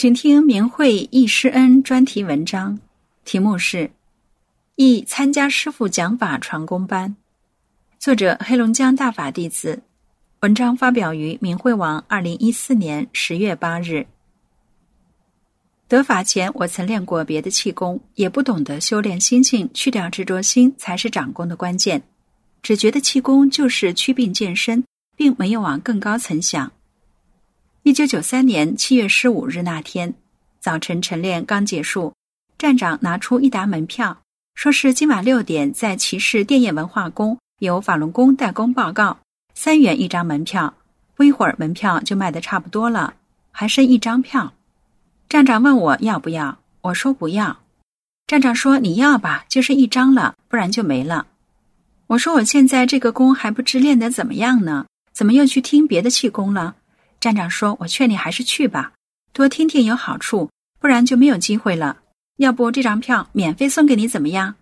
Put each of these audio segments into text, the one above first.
请听明慧易师恩专题文章，题目是《易参加师傅讲法传功班》，作者黑龙江大法弟子。文章发表于明慧网，二零一四年十月八日。得法前，我曾练过别的气功，也不懂得修炼心性，去掉执着心才是掌功的关键。只觉得气功就是祛病健身，并没有往更高层想。一九九三年七月十五日那天早晨晨练刚结束，站长拿出一沓门票，说是今晚六点在骑士电业文化宫有法轮功代工报告。三元一张门票，不一会儿门票就卖的差不多了，还剩一张票。站长问我要不要，我说不要。站长说你要吧，就剩一张了，不然就没了。我说我现在这个功还不知练得怎么样呢，怎么又去听别的气功了？站长说我劝你还是去吧，多听听有好处，不然就没有机会了。要不这张票免费送给你怎么样？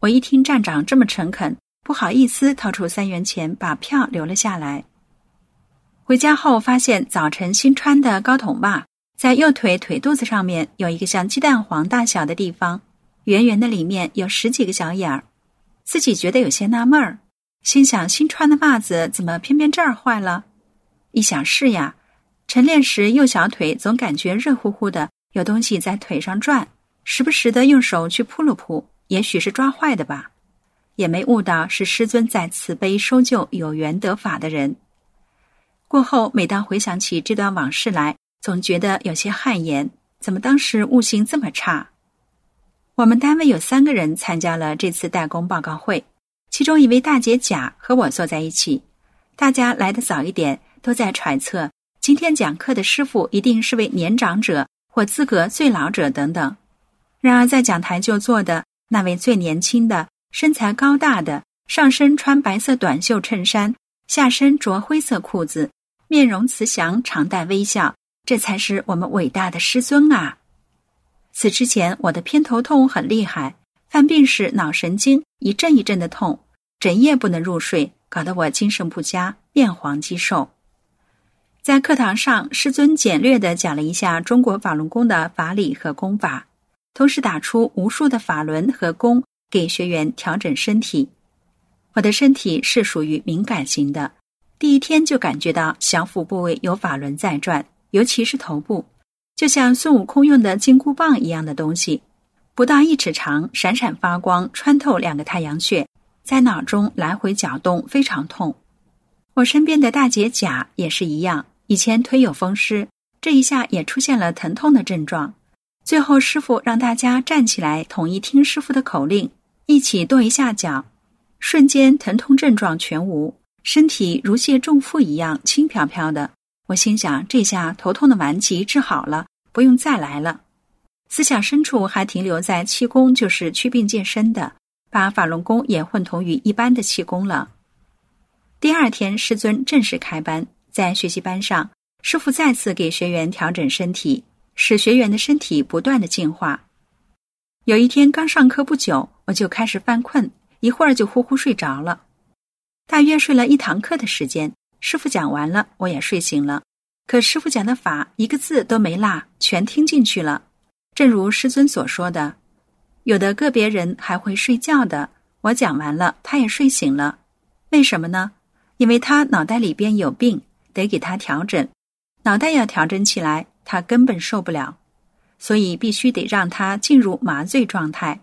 我一听站长这么诚恳。不好意思，掏出三元钱把票留了下来。回家后发现早晨新穿的高筒袜在右腿腿肚子上面有一个像鸡蛋黄大小的地方，圆圆的里面有十几个小眼儿，自己觉得有些纳闷儿，心想新穿的袜子怎么偏偏这儿坏了？一想是呀，晨练时右小腿总感觉热乎乎的，有东西在腿上转，时不时的用手去扑了扑，也许是抓坏的吧。也没悟到是师尊在慈悲收救有缘得法的人。过后，每当回想起这段往事来，总觉得有些汗颜。怎么当时悟性这么差？我们单位有三个人参加了这次代工报告会，其中一位大姐甲和我坐在一起。大家来的早一点，都在揣测今天讲课的师傅一定是位年长者或资格最老者等等。然而，在讲台就坐的那位最年轻的。身材高大的，上身穿白色短袖衬衫，下身着灰色裤子，面容慈祥，常带微笑，这才是我们伟大的师尊啊！此之前，我的偏头痛很厉害，犯病时脑神经一阵一阵的痛，整夜不能入睡，搞得我精神不佳，面黄肌瘦。在课堂上，师尊简略的讲了一下中国法轮功的法理和功法，同时打出无数的法轮和功。给学员调整身体，我的身体是属于敏感型的，第一天就感觉到小腹部位有法轮在转，尤其是头部，就像孙悟空用的金箍棒一样的东西，不到一尺长，闪闪发光，穿透两个太阳穴，在脑中来回搅动，非常痛。我身边的大姐甲也是一样，以前腿有风湿，这一下也出现了疼痛的症状。最后师傅让大家站起来，统一听师傅的口令。一起跺一下脚，瞬间疼痛症状全无，身体如卸重负一样轻飘飘的。我心想，这下头痛的顽疾治好了，不用再来了。思想深处还停留在气功就是祛病健身的，把法轮功也混同于一般的气功了。第二天，师尊正式开班，在学习班上，师傅再次给学员调整身体，使学员的身体不断的进化。有一天刚上课不久，我就开始犯困，一会儿就呼呼睡着了。大约睡了一堂课的时间，师傅讲完了，我也睡醒了。可师傅讲的法一个字都没落，全听进去了。正如师尊所说的，有的个别人还会睡觉的。我讲完了，他也睡醒了。为什么呢？因为他脑袋里边有病，得给他调整。脑袋要调整起来，他根本受不了。所以必须得让他进入麻醉状态，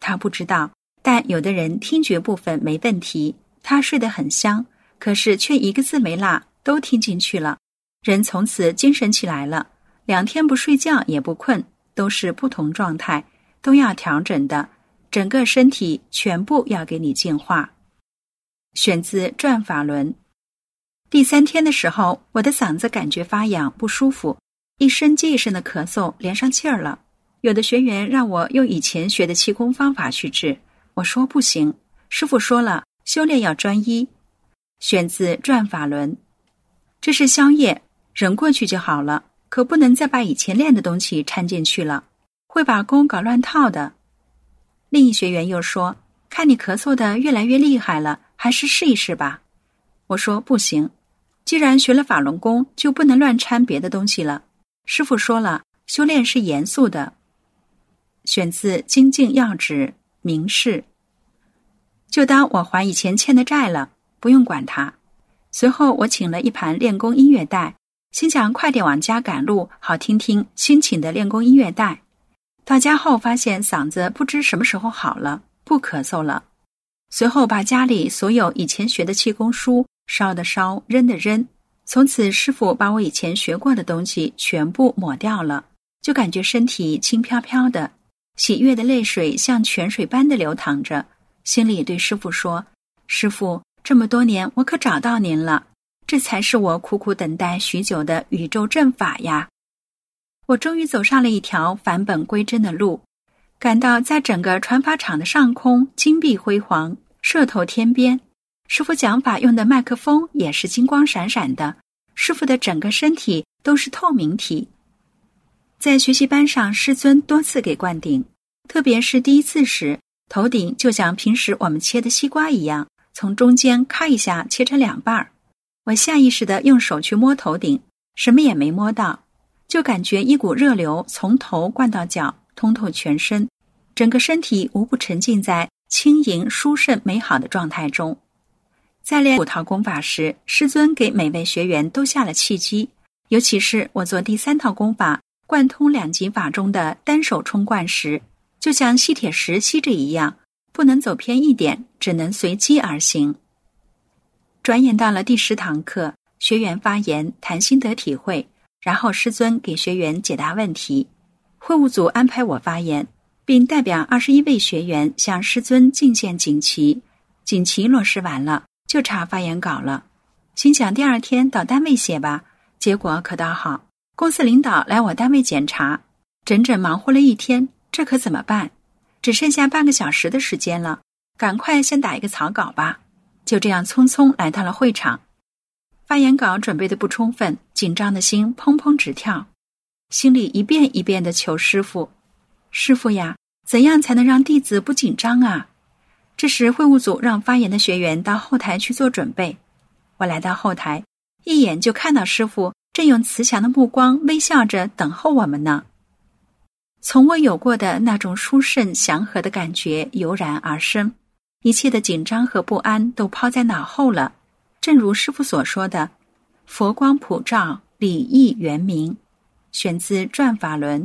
他不知道，但有的人听觉部分没问题，他睡得很香，可是却一个字没落，都听进去了，人从此精神起来了，两天不睡觉也不困，都是不同状态，都要调整的，整个身体全部要给你净化。选自《转法轮》。第三天的时候，我的嗓子感觉发痒不舒服，一声接一声的咳嗽，连上气儿了。有的学员让我用以前学的气功方法去治，我说不行。师傅说了，修炼要专一。选自《转法轮》，这是宵夜，忍过去就好了，可不能再把以前练的东西掺进去了，会把功搞乱套的。另一学员又说：“看你咳嗽的越来越厉害了，还是试一试吧。”我说：“不行，既然学了法轮功，就不能乱掺别的东西了。”师傅说了，修炼是严肃的。选自《精进要旨》明示。就当我还以前欠的债了，不用管他。随后我请了一盘练功音乐带，心想快点往家赶路，好听听新请的练功音乐带。到家后发现嗓子不知什么时候好了，不咳嗽了。随后把家里所有以前学的气功书烧的烧，扔的扔。从此师傅把我以前学过的东西全部抹掉了，就感觉身体轻飘飘的，喜悦的泪水像泉水般的流淌着。心里对师傅说：“师傅，这么多年我可找到您了，这才是我苦苦等待许久的宇宙阵法呀！我终于走上了一条返本归真的路，感到在整个传法场的上空金碧辉煌，射透天边。师傅讲法用的麦克风也是金光闪闪的，师傅的整个身体都是透明体。在学习班上，师尊多次给灌顶，特别是第一次时。”头顶就像平时我们切的西瓜一样，从中间咔一下切成两半儿。我下意识的用手去摸头顶，什么也没摸到，就感觉一股热流从头灌到脚，通透全身，整个身体无不沉浸在轻盈、舒适、美好的状态中。在练五套功法时，师尊给每位学员都下了契机，尤其是我做第三套功法贯通两极法中的单手冲冠时。就像吸铁石吸着一样，不能走偏一点，只能随机而行。转眼到了第十堂课，学员发言谈心得体会，然后师尊给学员解答问题。会务组安排我发言，并代表二十一位学员向师尊敬献锦旗。锦旗落实完了，就差发言稿了。心想第二天到单位写吧，结果可倒好，公司领导来我单位检查，整整忙活了一天。这可怎么办？只剩下半个小时的时间了，赶快先打一个草稿吧。就这样匆匆来到了会场，发言稿准备的不充分，紧张的心砰砰直跳，心里一遍一遍的求师傅：“师傅呀，怎样才能让弟子不紧张啊？”这时会务组让发言的学员到后台去做准备。我来到后台，一眼就看到师傅正用慈祥的目光微笑着等候我们呢。从未有过的那种殊胜祥和的感觉油然而生，一切的紧张和不安都抛在脑后了。正如师傅所说的：“佛光普照，礼义圆明。”选自《转法轮》。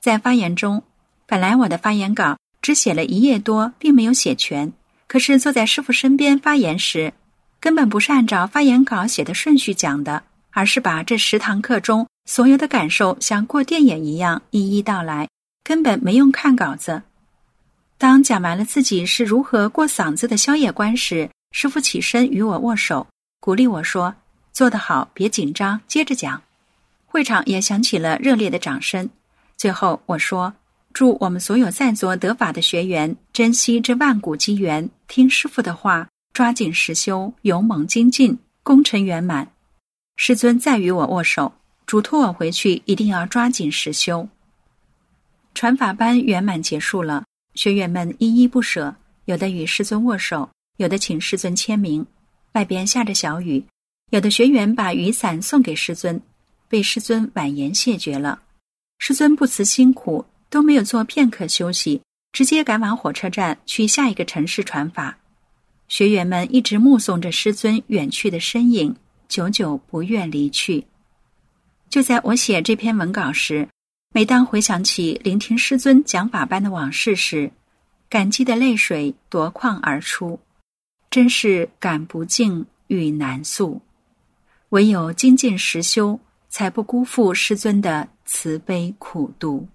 在发言中，本来我的发言稿只写了一页多，并没有写全。可是坐在师傅身边发言时，根本不是按照发言稿写的顺序讲的，而是把这十堂课中。所有的感受像过电影一样一一道来，根本没用看稿子。当讲完了自己是如何过嗓子的宵夜关时，师傅起身与我握手，鼓励我说：“做得好，别紧张，接着讲。”会场也响起了热烈的掌声。最后我说：“祝我们所有在座得法的学员珍惜这万古机缘，听师傅的话，抓紧实修，勇猛精进，功成圆满。”师尊再与我握手。嘱托我回去一定要抓紧实修。传法班圆满结束了，学员们依依不舍，有的与师尊握手，有的请师尊签名。外边下着小雨，有的学员把雨伞送给师尊，被师尊婉言谢绝了。师尊不辞辛苦，都没有做片刻休息，直接赶往火车站去下一个城市传法。学员们一直目送着师尊远去的身影，久久不愿离去。就在我写这篇文稿时，每当回想起聆听师尊讲法般的往事时，感激的泪水夺眶而出，真是感不尽，与难诉。唯有精进实修，才不辜负师尊的慈悲苦度。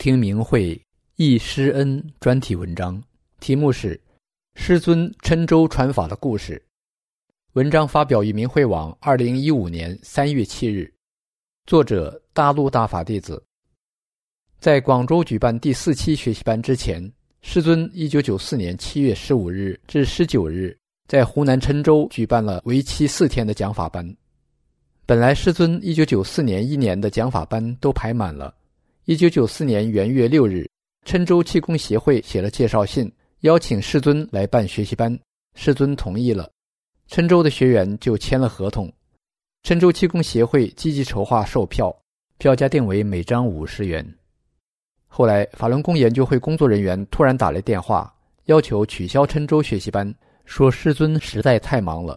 听明慧忆师恩专题文章，题目是《师尊郴州传法的故事》。文章发表于明慧网，二零一五年三月七日。作者：大陆大法弟子。在广州举办第四期学习班之前，师尊一九九四年七月十五日至十九日在湖南郴州举办了为期四天的讲法班。本来师尊一九九四年一年的讲法班都排满了。一九九四年元月六日，郴州气功协会写了介绍信，邀请师尊来办学习班，师尊同意了。郴州的学员就签了合同。郴州气功协会积极筹划售票，票价定为每张五十元。后来，法轮功研究会工作人员突然打来电话，要求取消郴州学习班，说师尊实在太忙了。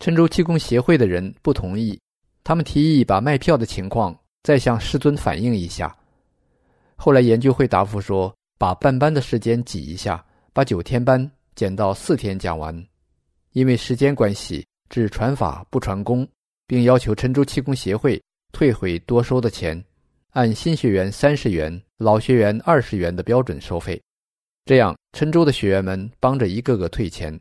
郴州气功协会的人不同意，他们提议把卖票的情况再向师尊反映一下。后来研究会答复说，把办班的时间挤一下，把九天班减到四天讲完。因为时间关系，只传法不传功，并要求郴州气功协会退回多收的钱。按新学员三十元、老学员二十元的标准收费，这样郴州的学员们帮着一个个退钱。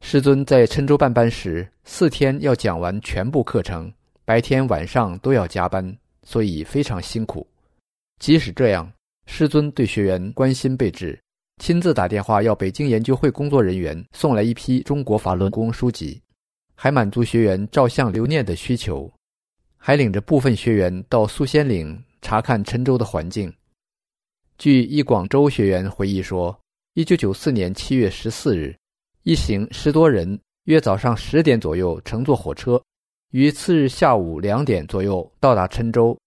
师尊在郴州办班时，四天要讲完全部课程，白天晚上都要加班，所以非常辛苦。即使这样，师尊对学员关心备至，亲自打电话要北京研究会工作人员送来一批中国法轮功书籍，还满足学员照相留念的需求。还领着部分学员到苏仙岭查看郴州的环境。据一广州学员回忆说，一九九四年七月十四日，一行十多人约早上十点左右乘坐火车，于次日下午两点左右到达郴州。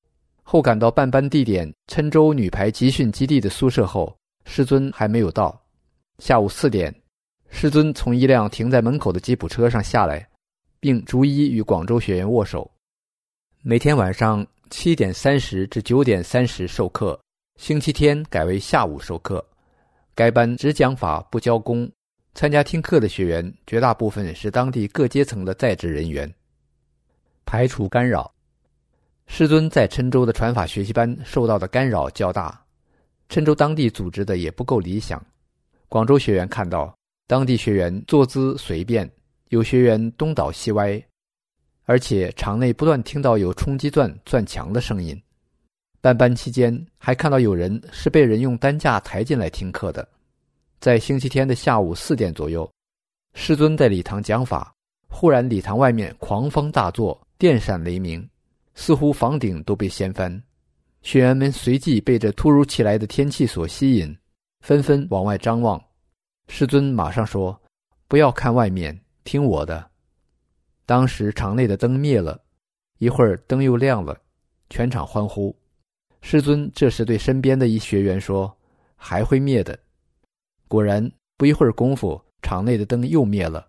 后赶到办班地点郴州女排集训基地的宿舍后，师尊还没有到。下午四点，师尊从一辆停在门口的吉普车上下来，并逐一与广州学员握手。每天晚上七点三十至九点三十授课，星期天改为下午授课。该班只讲法不教功，参加听课的学员绝大部分是当地各阶层的在职人员。排除干扰，师尊在郴州的传法学习班受到的干扰较大，郴州当地组织的也不够理想。广州学员看到当地学员坐姿随便，有学员东倒西歪。而且场内不断听到有冲击钻钻墙的声音，办班期间还看到有人是被人用担架抬进来听课的。在星期天的下午四点左右，师尊在礼堂讲法，忽然礼堂外面狂风大作，电闪雷鸣，似乎房顶都被掀翻。学员们随即被这突如其来的天气所吸引，纷纷往外张望。师尊马上说：“不要看外面，听我的。”当时场内的灯灭了，一会儿灯又亮了，全场欢呼。师尊这时对身边的一学员说：“还会灭的。”果然，不一会儿功夫，场内的灯又灭了，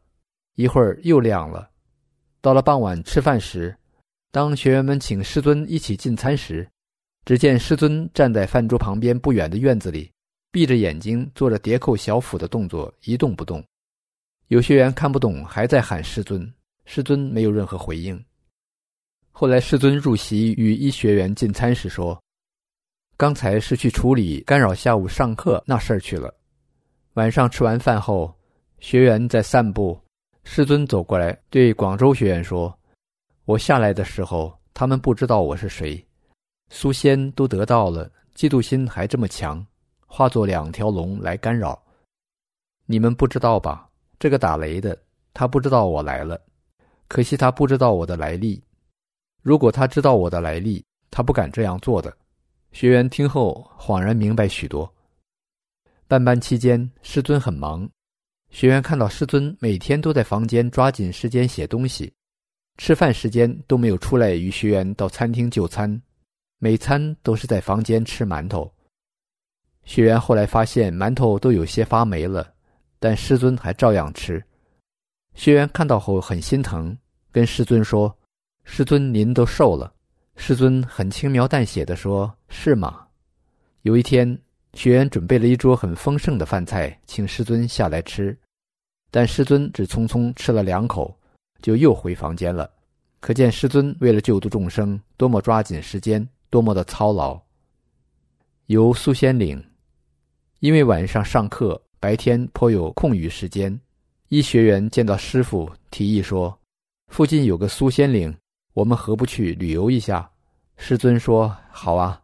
一会儿又亮了。到了傍晚吃饭时，当学员们请师尊一起进餐时，只见师尊站在饭桌旁边不远的院子里，闭着眼睛做着叠扣小腹的动作，一动不动。有学员看不懂，还在喊师尊。师尊没有任何回应。后来，师尊入席与一学员进餐时说：“刚才是去处理干扰下午上课那事儿去了。晚上吃完饭后，学员在散步，师尊走过来对广州学员说：‘我下来的时候，他们不知道我是谁。苏仙都得到了，嫉妒心还这么强，化作两条龙来干扰。你们不知道吧？这个打雷的，他不知道我来了。’”可惜他不知道我的来历。如果他知道我的来历，他不敢这样做的。学员听后恍然明白许多。办班期间，师尊很忙。学员看到师尊每天都在房间抓紧时间写东西，吃饭时间都没有出来与学员到餐厅就餐，每餐都是在房间吃馒头。学员后来发现馒头都有些发霉了，但师尊还照样吃。学员看到后很心疼。跟师尊说：“师尊，您都瘦了。”师尊很轻描淡写的说：“是吗？”有一天，学员准备了一桌很丰盛的饭菜，请师尊下来吃，但师尊只匆匆吃了两口，就又回房间了。可见师尊为了救度众生，多么抓紧时间，多么的操劳。游苏仙岭。因为晚上上课，白天颇有空余时间，一学员见到师傅，提议说：“附近有个苏仙岭，我们何不去旅游一下？”师尊说：“好啊。”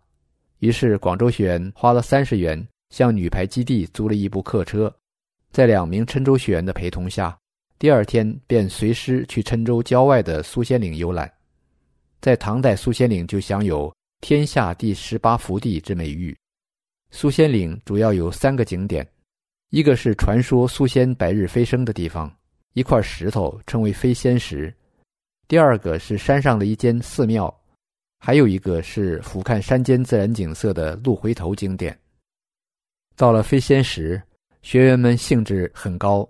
于是广州学员花了三十元，向女排基地租了一部客车，在两名郴州学员的陪同下，第二天便随师去郴州郊外的苏仙岭游览。在唐代，苏仙岭就享有“天下第十八福地”之美誉。苏仙岭主要有三个景点，一个是传说苏仙百日飞升的地方，一块石头称为飞仙石；第二个是山上的一间寺庙，还有一个是俯瞰山间自然景色的鹿回头景点。到了飞仙石，学员们兴致很高，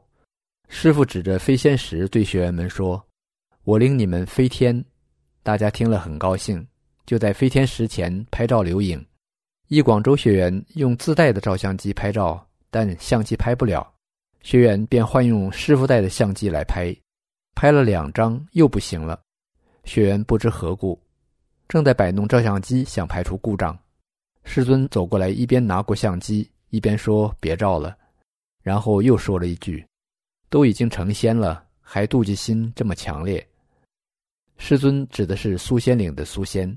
师傅指着飞仙石对学员们说：“我领你们飞天。”大家听了很高兴，就在飞天石前拍照留影。一广州学员用自带的照相机拍照，但相机拍不了，学员便换用师傅带的相机来拍，拍了两张又不行了。学员不知何故，正在摆弄照相机想排除故障，师尊走过来，一边拿过相机，一边说：“别照了。”然后又说了一句：“都已经成仙了，还妒忌心这么强烈。”师尊指的是苏仙岭的苏仙。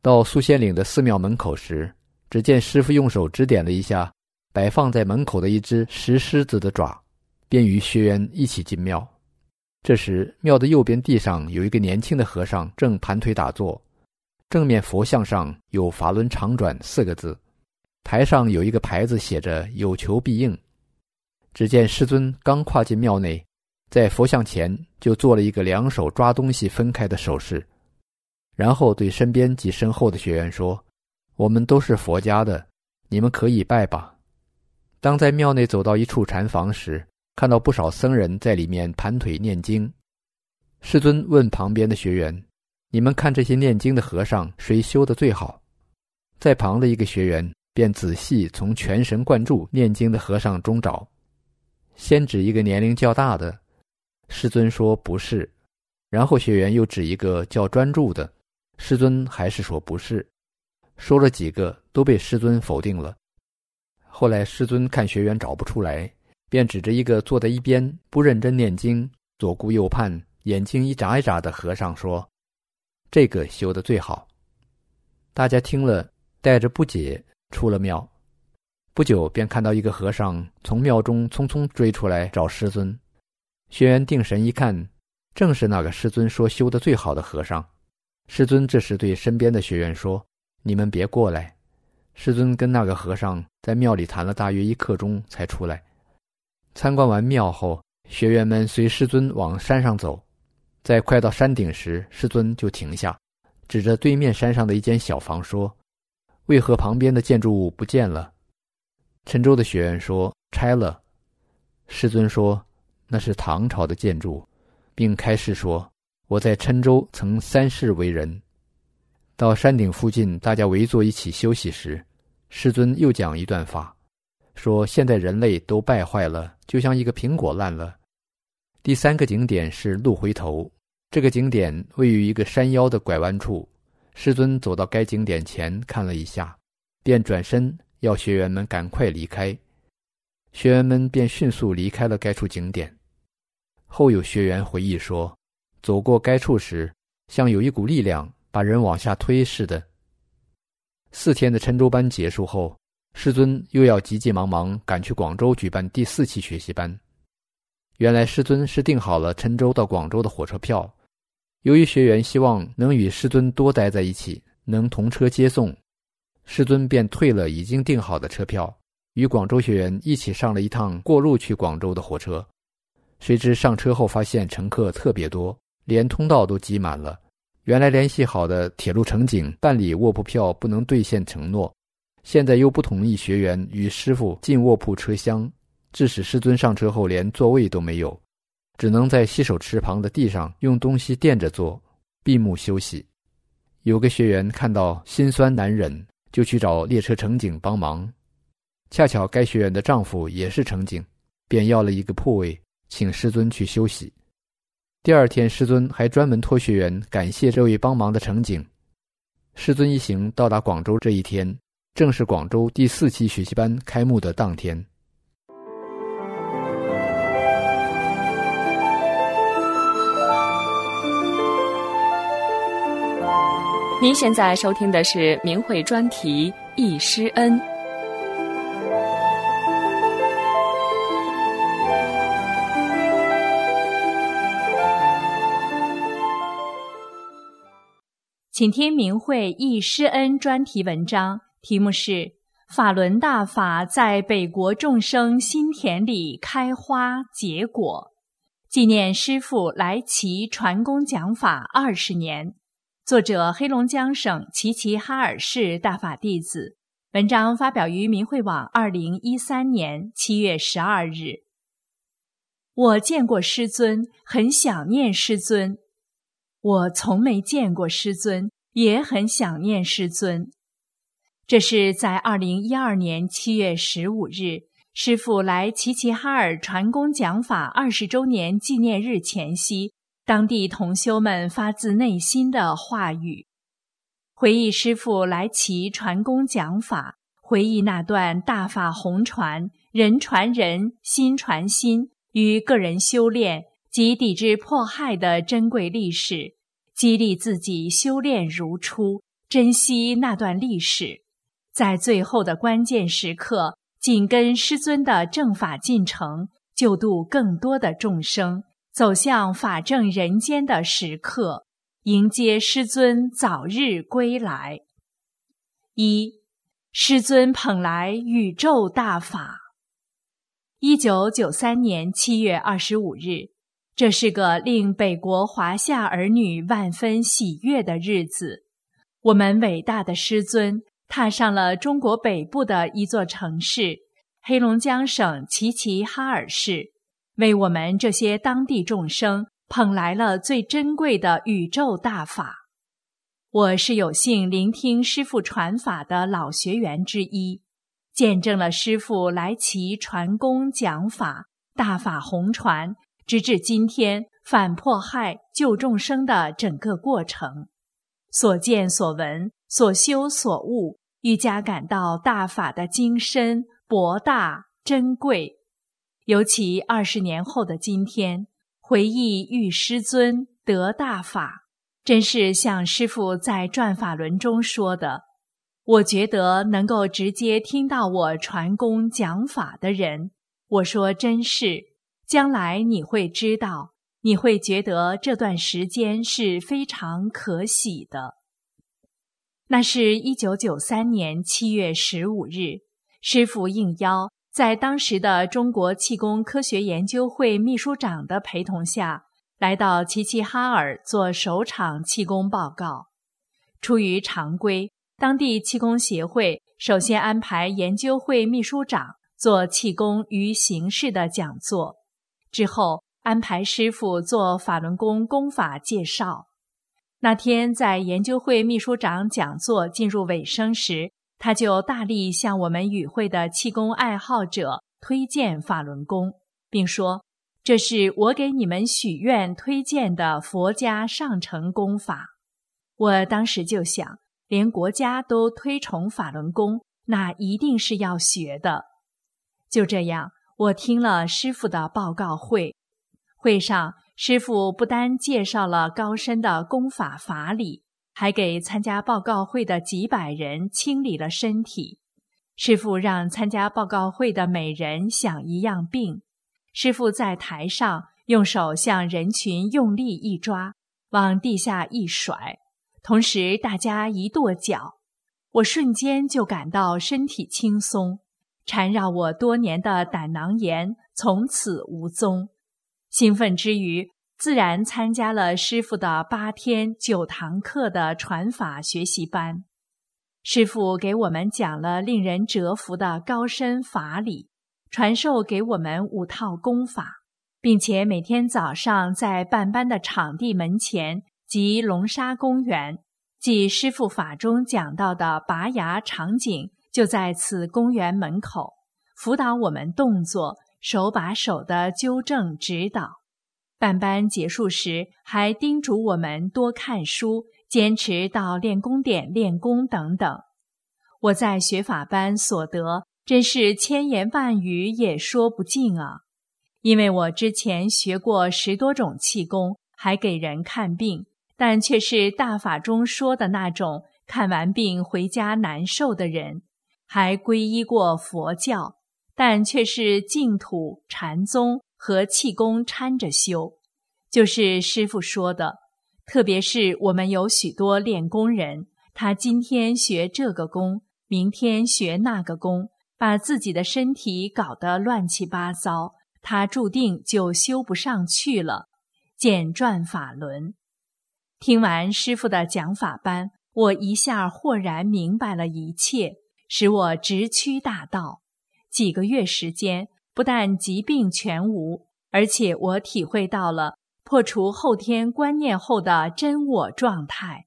到苏仙岭的寺庙门口时，只见师傅用手指点了一下摆放在门口的一只石狮子的爪，便与学员一起进庙。这时，庙的右边地上有一个年轻的和尚正盘腿打坐，正面佛像上有“法轮常转”四个字，台上有一个牌子写着“有求必应”。只见师尊刚跨进庙内。在佛像前就做了一个两手抓东西分开的手势，然后对身边及身后的学员说：“我们都是佛家的，你们可以拜吧。”当在庙内走到一处禅房时，看到不少僧人在里面盘腿念经。师尊问旁边的学员：“你们看这些念经的和尚，谁修的最好？”在旁的一个学员便仔细从全神贯注念经的和尚中找，先指一个年龄较大的。师尊说不是，然后学员又指一个较专注的，师尊还是说不是，说了几个都被师尊否定了。后来师尊看学员找不出来，便指着一个坐在一边不认真念经、左顾右盼、眼睛一眨一眨的和尚说：“这个修的最好。”大家听了，带着不解出了庙。不久便看到一个和尚从庙中匆匆追出来找师尊。学员定神一看，正是那个师尊说修的最好的和尚。师尊这时对身边的学员说：“你们别过来。”师尊跟那个和尚在庙里谈了大约一刻钟才出来。参观完庙后，学员们随师尊往山上走，在快到山顶时，师尊就停下，指着对面山上的一间小房说：“为何旁边的建筑物不见了？”郴州的学员说：“拆了。”师尊说。那是唐朝的建筑，并开示说：“我在郴州曾三世为人。”到山顶附近，大家围坐一起休息时，师尊又讲一段话，说：“现在人类都败坏了，就像一个苹果烂了。”第三个景点是鹿回头，这个景点位于一个山腰的拐弯处。师尊走到该景点前看了一下，便转身要学员们赶快离开，学员们便迅速离开了该处景点。后有学员回忆说，走过该处时，像有一股力量把人往下推似的。四天的郴州班结束后，师尊又要急急忙忙赶去广州举办第四期学习班。原来师尊是订好了郴州到广州的火车票，由于学员希望能与师尊多待在一起，能同车接送，师尊便退了已经订好的车票，与广州学员一起上了一趟过路去广州的火车。谁知上车后发现乘客特别多，连通道都挤满了。原来联系好的铁路乘警办理卧铺票不能兑现承诺，现在又不同意学员与师傅进卧铺车厢，致使师尊上车后连座位都没有，只能在洗手池旁的地上用东西垫着坐，闭目休息。有个学员看到心酸难忍，就去找列车乘警帮忙。恰巧该学员的丈夫也是乘警，便要了一个铺位。请师尊去休息。第二天，师尊还专门托学员感谢这位帮忙的乘警。师尊一行到达广州这一天，正是广州第四期学习班开幕的当天。您现在收听的是明慧专题《易师恩》。请听明慧易师恩专题文章，题目是《法轮大法在北国众生心田里开花结果》，纪念师父来齐传功讲法二十年。作者黑龙江省齐齐哈尔市大法弟子。文章发表于明慧网，二零一三年七月十二日。我见过师尊，很想念师尊。我从没见过师尊，也很想念师尊。这是在二零一二年七月十五日，师父来齐齐哈尔传功讲法二十周年纪念日前夕，当地同修们发自内心的话语，回忆师父来齐传功讲法，回忆那段大法红传、人传人、心传心与个人修炼。及抵制迫害的珍贵历史，激励自己修炼如初，珍惜那段历史，在最后的关键时刻，紧跟师尊的正法进程，救度更多的众生，走向法正人间的时刻，迎接师尊早日归来。一，师尊捧来宇宙大法。一九九三年七月二十五日。这是个令北国华夏儿女万分喜悦的日子。我们伟大的师尊踏上了中国北部的一座城市——黑龙江省齐齐哈尔市，为我们这些当地众生捧来了最珍贵的宇宙大法。我是有幸聆听师父传法的老学员之一，见证了师父来齐传功讲法，大法红传。直至今天，反迫害、救众生的整个过程，所见所闻、所修所悟，愈加感到大法的精深、博大、珍贵。尤其二十年后的今天，回忆遇师尊得大法，真是像师父在转法轮中说的：“我觉得能够直接听到我传功讲法的人，我说真是。”将来你会知道，你会觉得这段时间是非常可喜的。那是一九九三年七月十五日，师傅应邀，在当时的中国气功科学研究会秘书长的陪同下，来到齐齐哈尔做首场气功报告。出于常规，当地气功协会首先安排研究会秘书长做气功与形式的讲座。之后安排师傅做法轮功功法介绍。那天在研究会秘书长讲座进入尾声时，他就大力向我们与会的气功爱好者推荐法轮功，并说：“这是我给你们许愿推荐的佛家上乘功法。”我当时就想，连国家都推崇法轮功，那一定是要学的。就这样。我听了师傅的报告会，会上师傅不单介绍了高深的功法法理，还给参加报告会的几百人清理了身体。师傅让参加报告会的每人想一样病。师傅在台上用手向人群用力一抓，往地下一甩，同时大家一跺脚，我瞬间就感到身体轻松。缠绕我多年的胆囊炎从此无踪，兴奋之余，自然参加了师傅的八天九堂课的传法学习班。师傅给我们讲了令人折服的高深法理，传授给我们五套功法，并且每天早上在办班的场地门前及龙沙公园，即师傅法中讲到的拔牙场景。就在此公园门口，辅导我们动作，手把手的纠正指导。办班结束时，还叮嘱我们多看书，坚持到练功点练功等等。我在学法班所得，真是千言万语也说不尽啊！因为我之前学过十多种气功，还给人看病，但却是大法中说的那种看完病回家难受的人，还皈依过佛教，但却是净土禅宗和气功掺着修。就是师傅说的，特别是我们有许多练功人，他今天学这个功，明天学那个功，把自己的身体搞得乱七八糟。他注定就修不上去了。简转法轮。听完师傅的讲法班，我一下豁然明白了一切，使我直趋大道。几个月时间，不但疾病全无，而且我体会到了破除后天观念后的真我状态。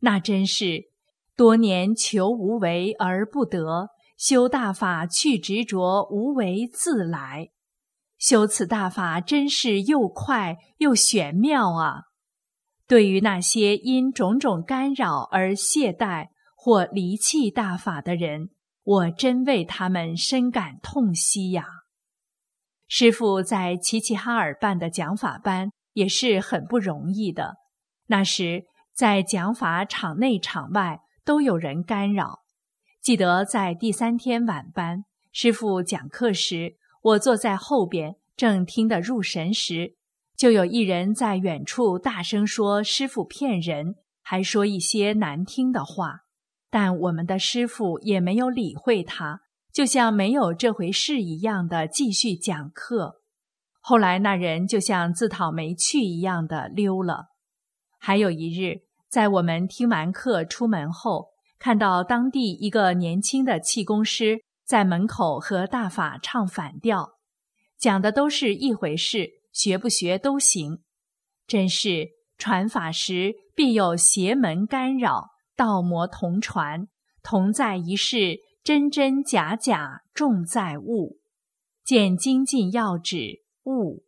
那真是多年求无为而不得，修大法去执着，无为自来。修此大法真是又快又玄妙啊！对于那些因种种干扰而懈怠或离弃大法的人，我真为他们深感痛惜呀。师傅在齐齐哈尔办的讲法班也是很不容易的。那时在讲法场内场外都有人干扰。记得在第三天晚班，师傅讲课时。我坐在后边，正听得入神时，就有一人在远处大声说：“师傅骗人，还说一些难听的话。”但我们的师傅也没有理会他，就像没有这回事一样的继续讲课。后来那人就像自讨没趣一样的溜了。还有一日，在我们听完课出门后，看到当地一个年轻的气功师。在门口和大法唱反调，讲的都是一回事，学不学都行。真是传法时必有邪门干扰，道魔同传，同在一世，真真假假，重在悟。见精进要旨，悟。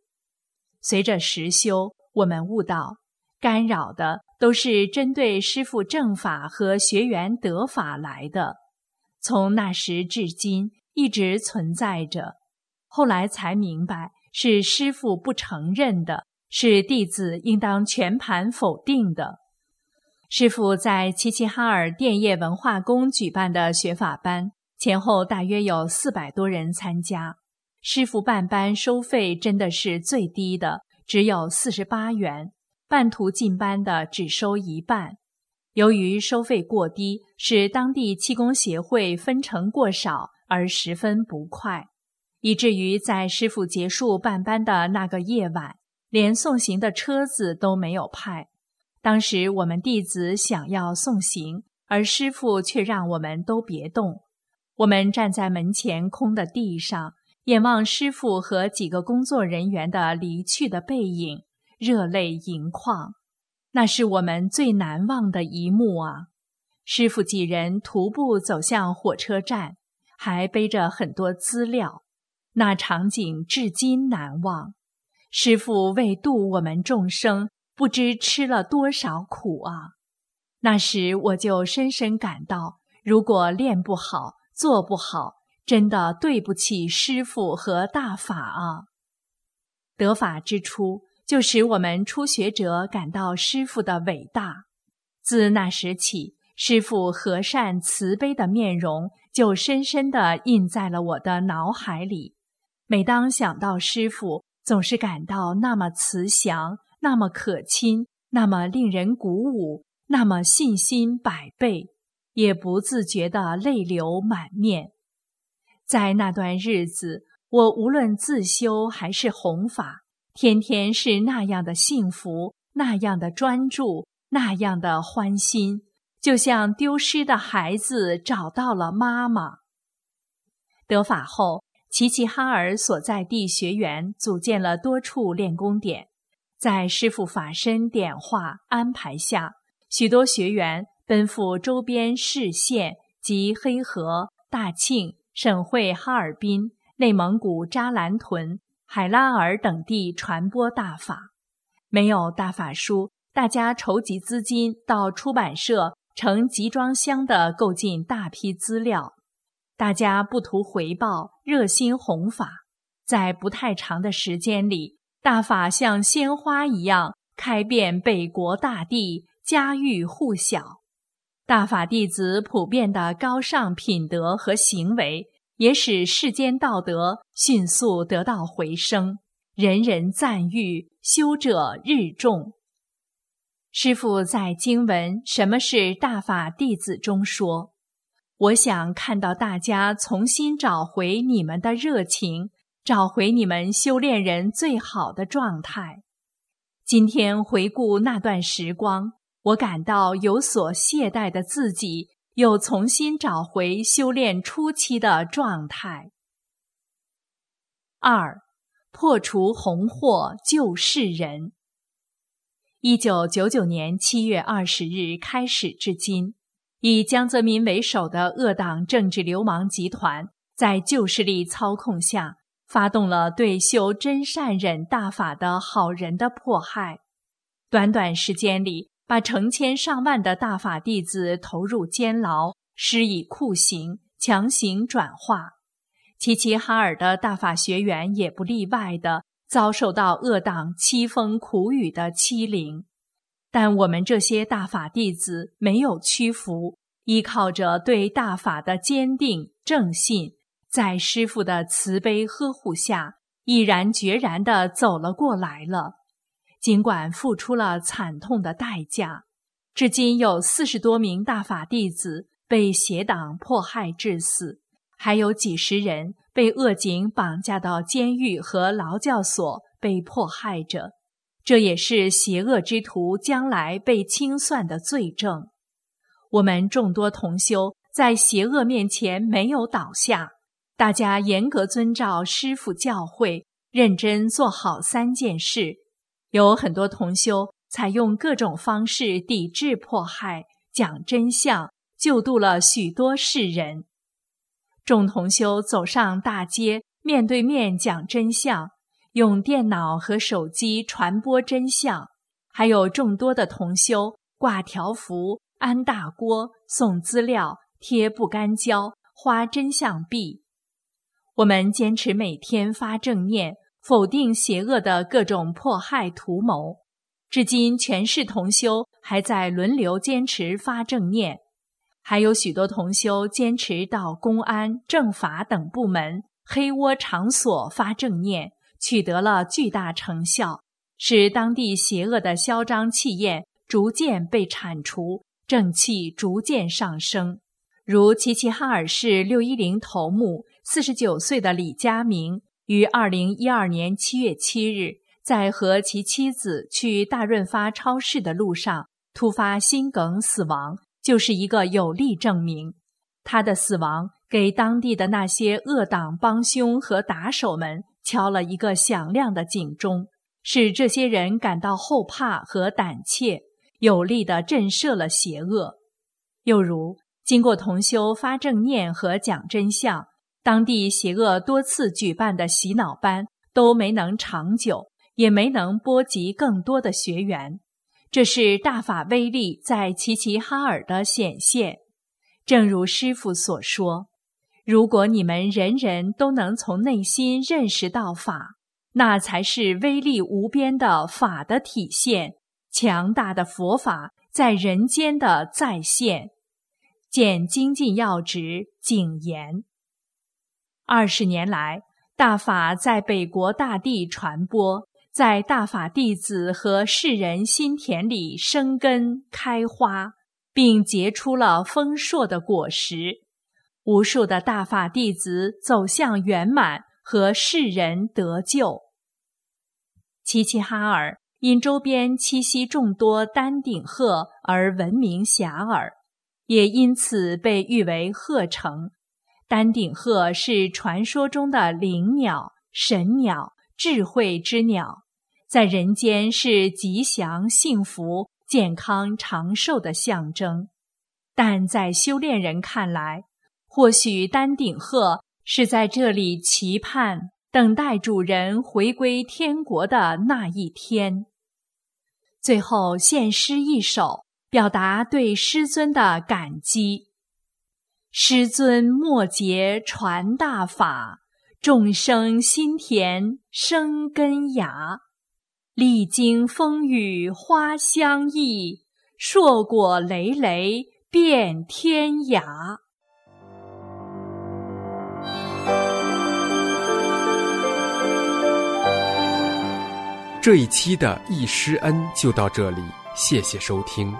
随着实修，我们悟到，干扰的都是针对师父正法和学员得法来的。从那时至今一直存在着，后来才明白是师父不承认的，是弟子应当全盘否定的。师傅在齐齐哈尔电业文化宫举办的学法班，前后大约有四百多人参加。师傅办班收费真的是最低的，只有四十八元，半途进班的只收一半。由于收费过低，使当地气功协会分成过少而十分不快，以至于在师傅结束办班的那个夜晚，连送行的车子都没有派。当时我们弟子想要送行，而师傅却让我们都别动。我们站在门前空的地上，眼望师傅和几个工作人员的离去的背影，热泪盈眶。那是我们最难忘的一幕啊！师傅几人徒步走向火车站，还背着很多资料，那场景至今难忘。师傅为度我们众生，不知吃了多少苦啊！那时我就深深感到，如果练不好、做不好，真的对不起师傅和大法啊！得法之初。就使我们初学者感到师傅的伟大。自那时起，师傅和善慈悲的面容就深深地印在了我的脑海里。每当想到师傅，总是感到那么慈祥，那么可亲，那么令人鼓舞，那么信心百倍，也不自觉地泪流满面。在那段日子，我无论自修还是弘法。天天是那样的幸福，那样的专注，那样的欢心，就像丢失的孩子找到了妈妈。得法后，齐齐哈尔所在地学员组建了多处练功点，在师父法身点化安排下，许多学员奔赴周边市县及黑河、大庆、省会哈尔滨、内蒙古扎兰屯。海拉尔等地传播大法，没有大法书，大家筹集资金到出版社，成集装箱的购进大批资料。大家不图回报，热心弘法，在不太长的时间里，大法像鲜花一样开遍北国大地，家喻户晓。大法弟子普遍的高尚品德和行为，也使世间道德迅速得到回升，人人赞誉，修者日众。师父在经文《什么是大法弟子》中说。我想看到大家重新找回你们的热情，找回你们修炼人最好的状态。今天回顾那段时光，我感到有所懈怠的自己又重新找回修炼初期的状态。二，破除红祸救世人。一九九九年七月二十日开始至今。以江泽民为首的恶党政治流氓集团，在旧势力操控下，发动了对修真善忍大法的好人的迫害。短短时间里，把成千上万的大法弟子投入监牢，施以酷刑，强行转化。齐齐哈尔的大法学员也不例外的遭受到恶党凄风苦雨的欺凌。但我们这些大法弟子没有屈服，依靠着对大法的坚定正信，在师父的慈悲呵护下，毅然决然地走了过来了。尽管付出了惨痛的代价，至今有四十多名大法弟子被邪党迫害致死，还有几十人被恶警绑架到监狱和劳教所被迫害着。这也是邪恶之徒将来被清算的罪证。我们众多同修在邪恶面前没有倒下，大家严格遵照师父教诲，认真做好三件事。有很多同修采用各种方式抵制迫害，讲真相，救度了许多世人。众同修走上大街，面对面讲真相。用电脑和手机传播真相，还有众多的同修挂条幅、安大锅、送资料、贴不干胶、花真相币。我们坚持每天发正念，否定邪恶的各种迫害图谋。至今，全市同修还在轮流坚持发正念，还有许多同修坚持到公安、政法等部门黑窝场所发正念。取得了巨大成效，使当地邪恶的嚣张气焰逐渐被铲除，正气逐渐上升。如齐齐哈尔市六一零头目四十九岁的李家明，于二零一二年七月七日，在和其妻子去大润发超市的路上突发心梗死亡，就是一个有力证明。他的死亡给当地的那些恶党帮凶和打手们。敲了一个响亮的警钟，使这些人感到后怕和胆怯，有力地震慑了邪恶。又如，经过同修发正念和讲真相，当地邪恶多次举办的洗脑班都没能长久，也没能波及更多的学员。这是大法威力在齐齐哈尔的显现。正如师父所说。如果你们人人都能从内心认识到法，那才是威力无边的法的体现，强大的佛法在人间的再现。见精进要旨谨言。二十年来，大法在北国大地传播，在大法弟子和世人心田里生根开花，并结出了丰硕的果实。无数的大法弟子走向圆满和世人得救。齐齐哈尔因周边栖息众多丹顶鹤而闻名遐迩，也因此被誉为鹤城。丹顶鹤是传说中的灵鸟、神鸟、智慧之鸟，在人间是吉祥、幸福、健康、长寿的象征，但在修炼人看来，或许丹顶鹤是在这里期盼、等待主人回归天国的那一天。最后献诗一首，表达对师尊的感激。师尊末节传大法，众生心田生根芽。历经风雨花相忆，硕果累累遍天涯。这一期的《易师恩》就到这里，谢谢收听。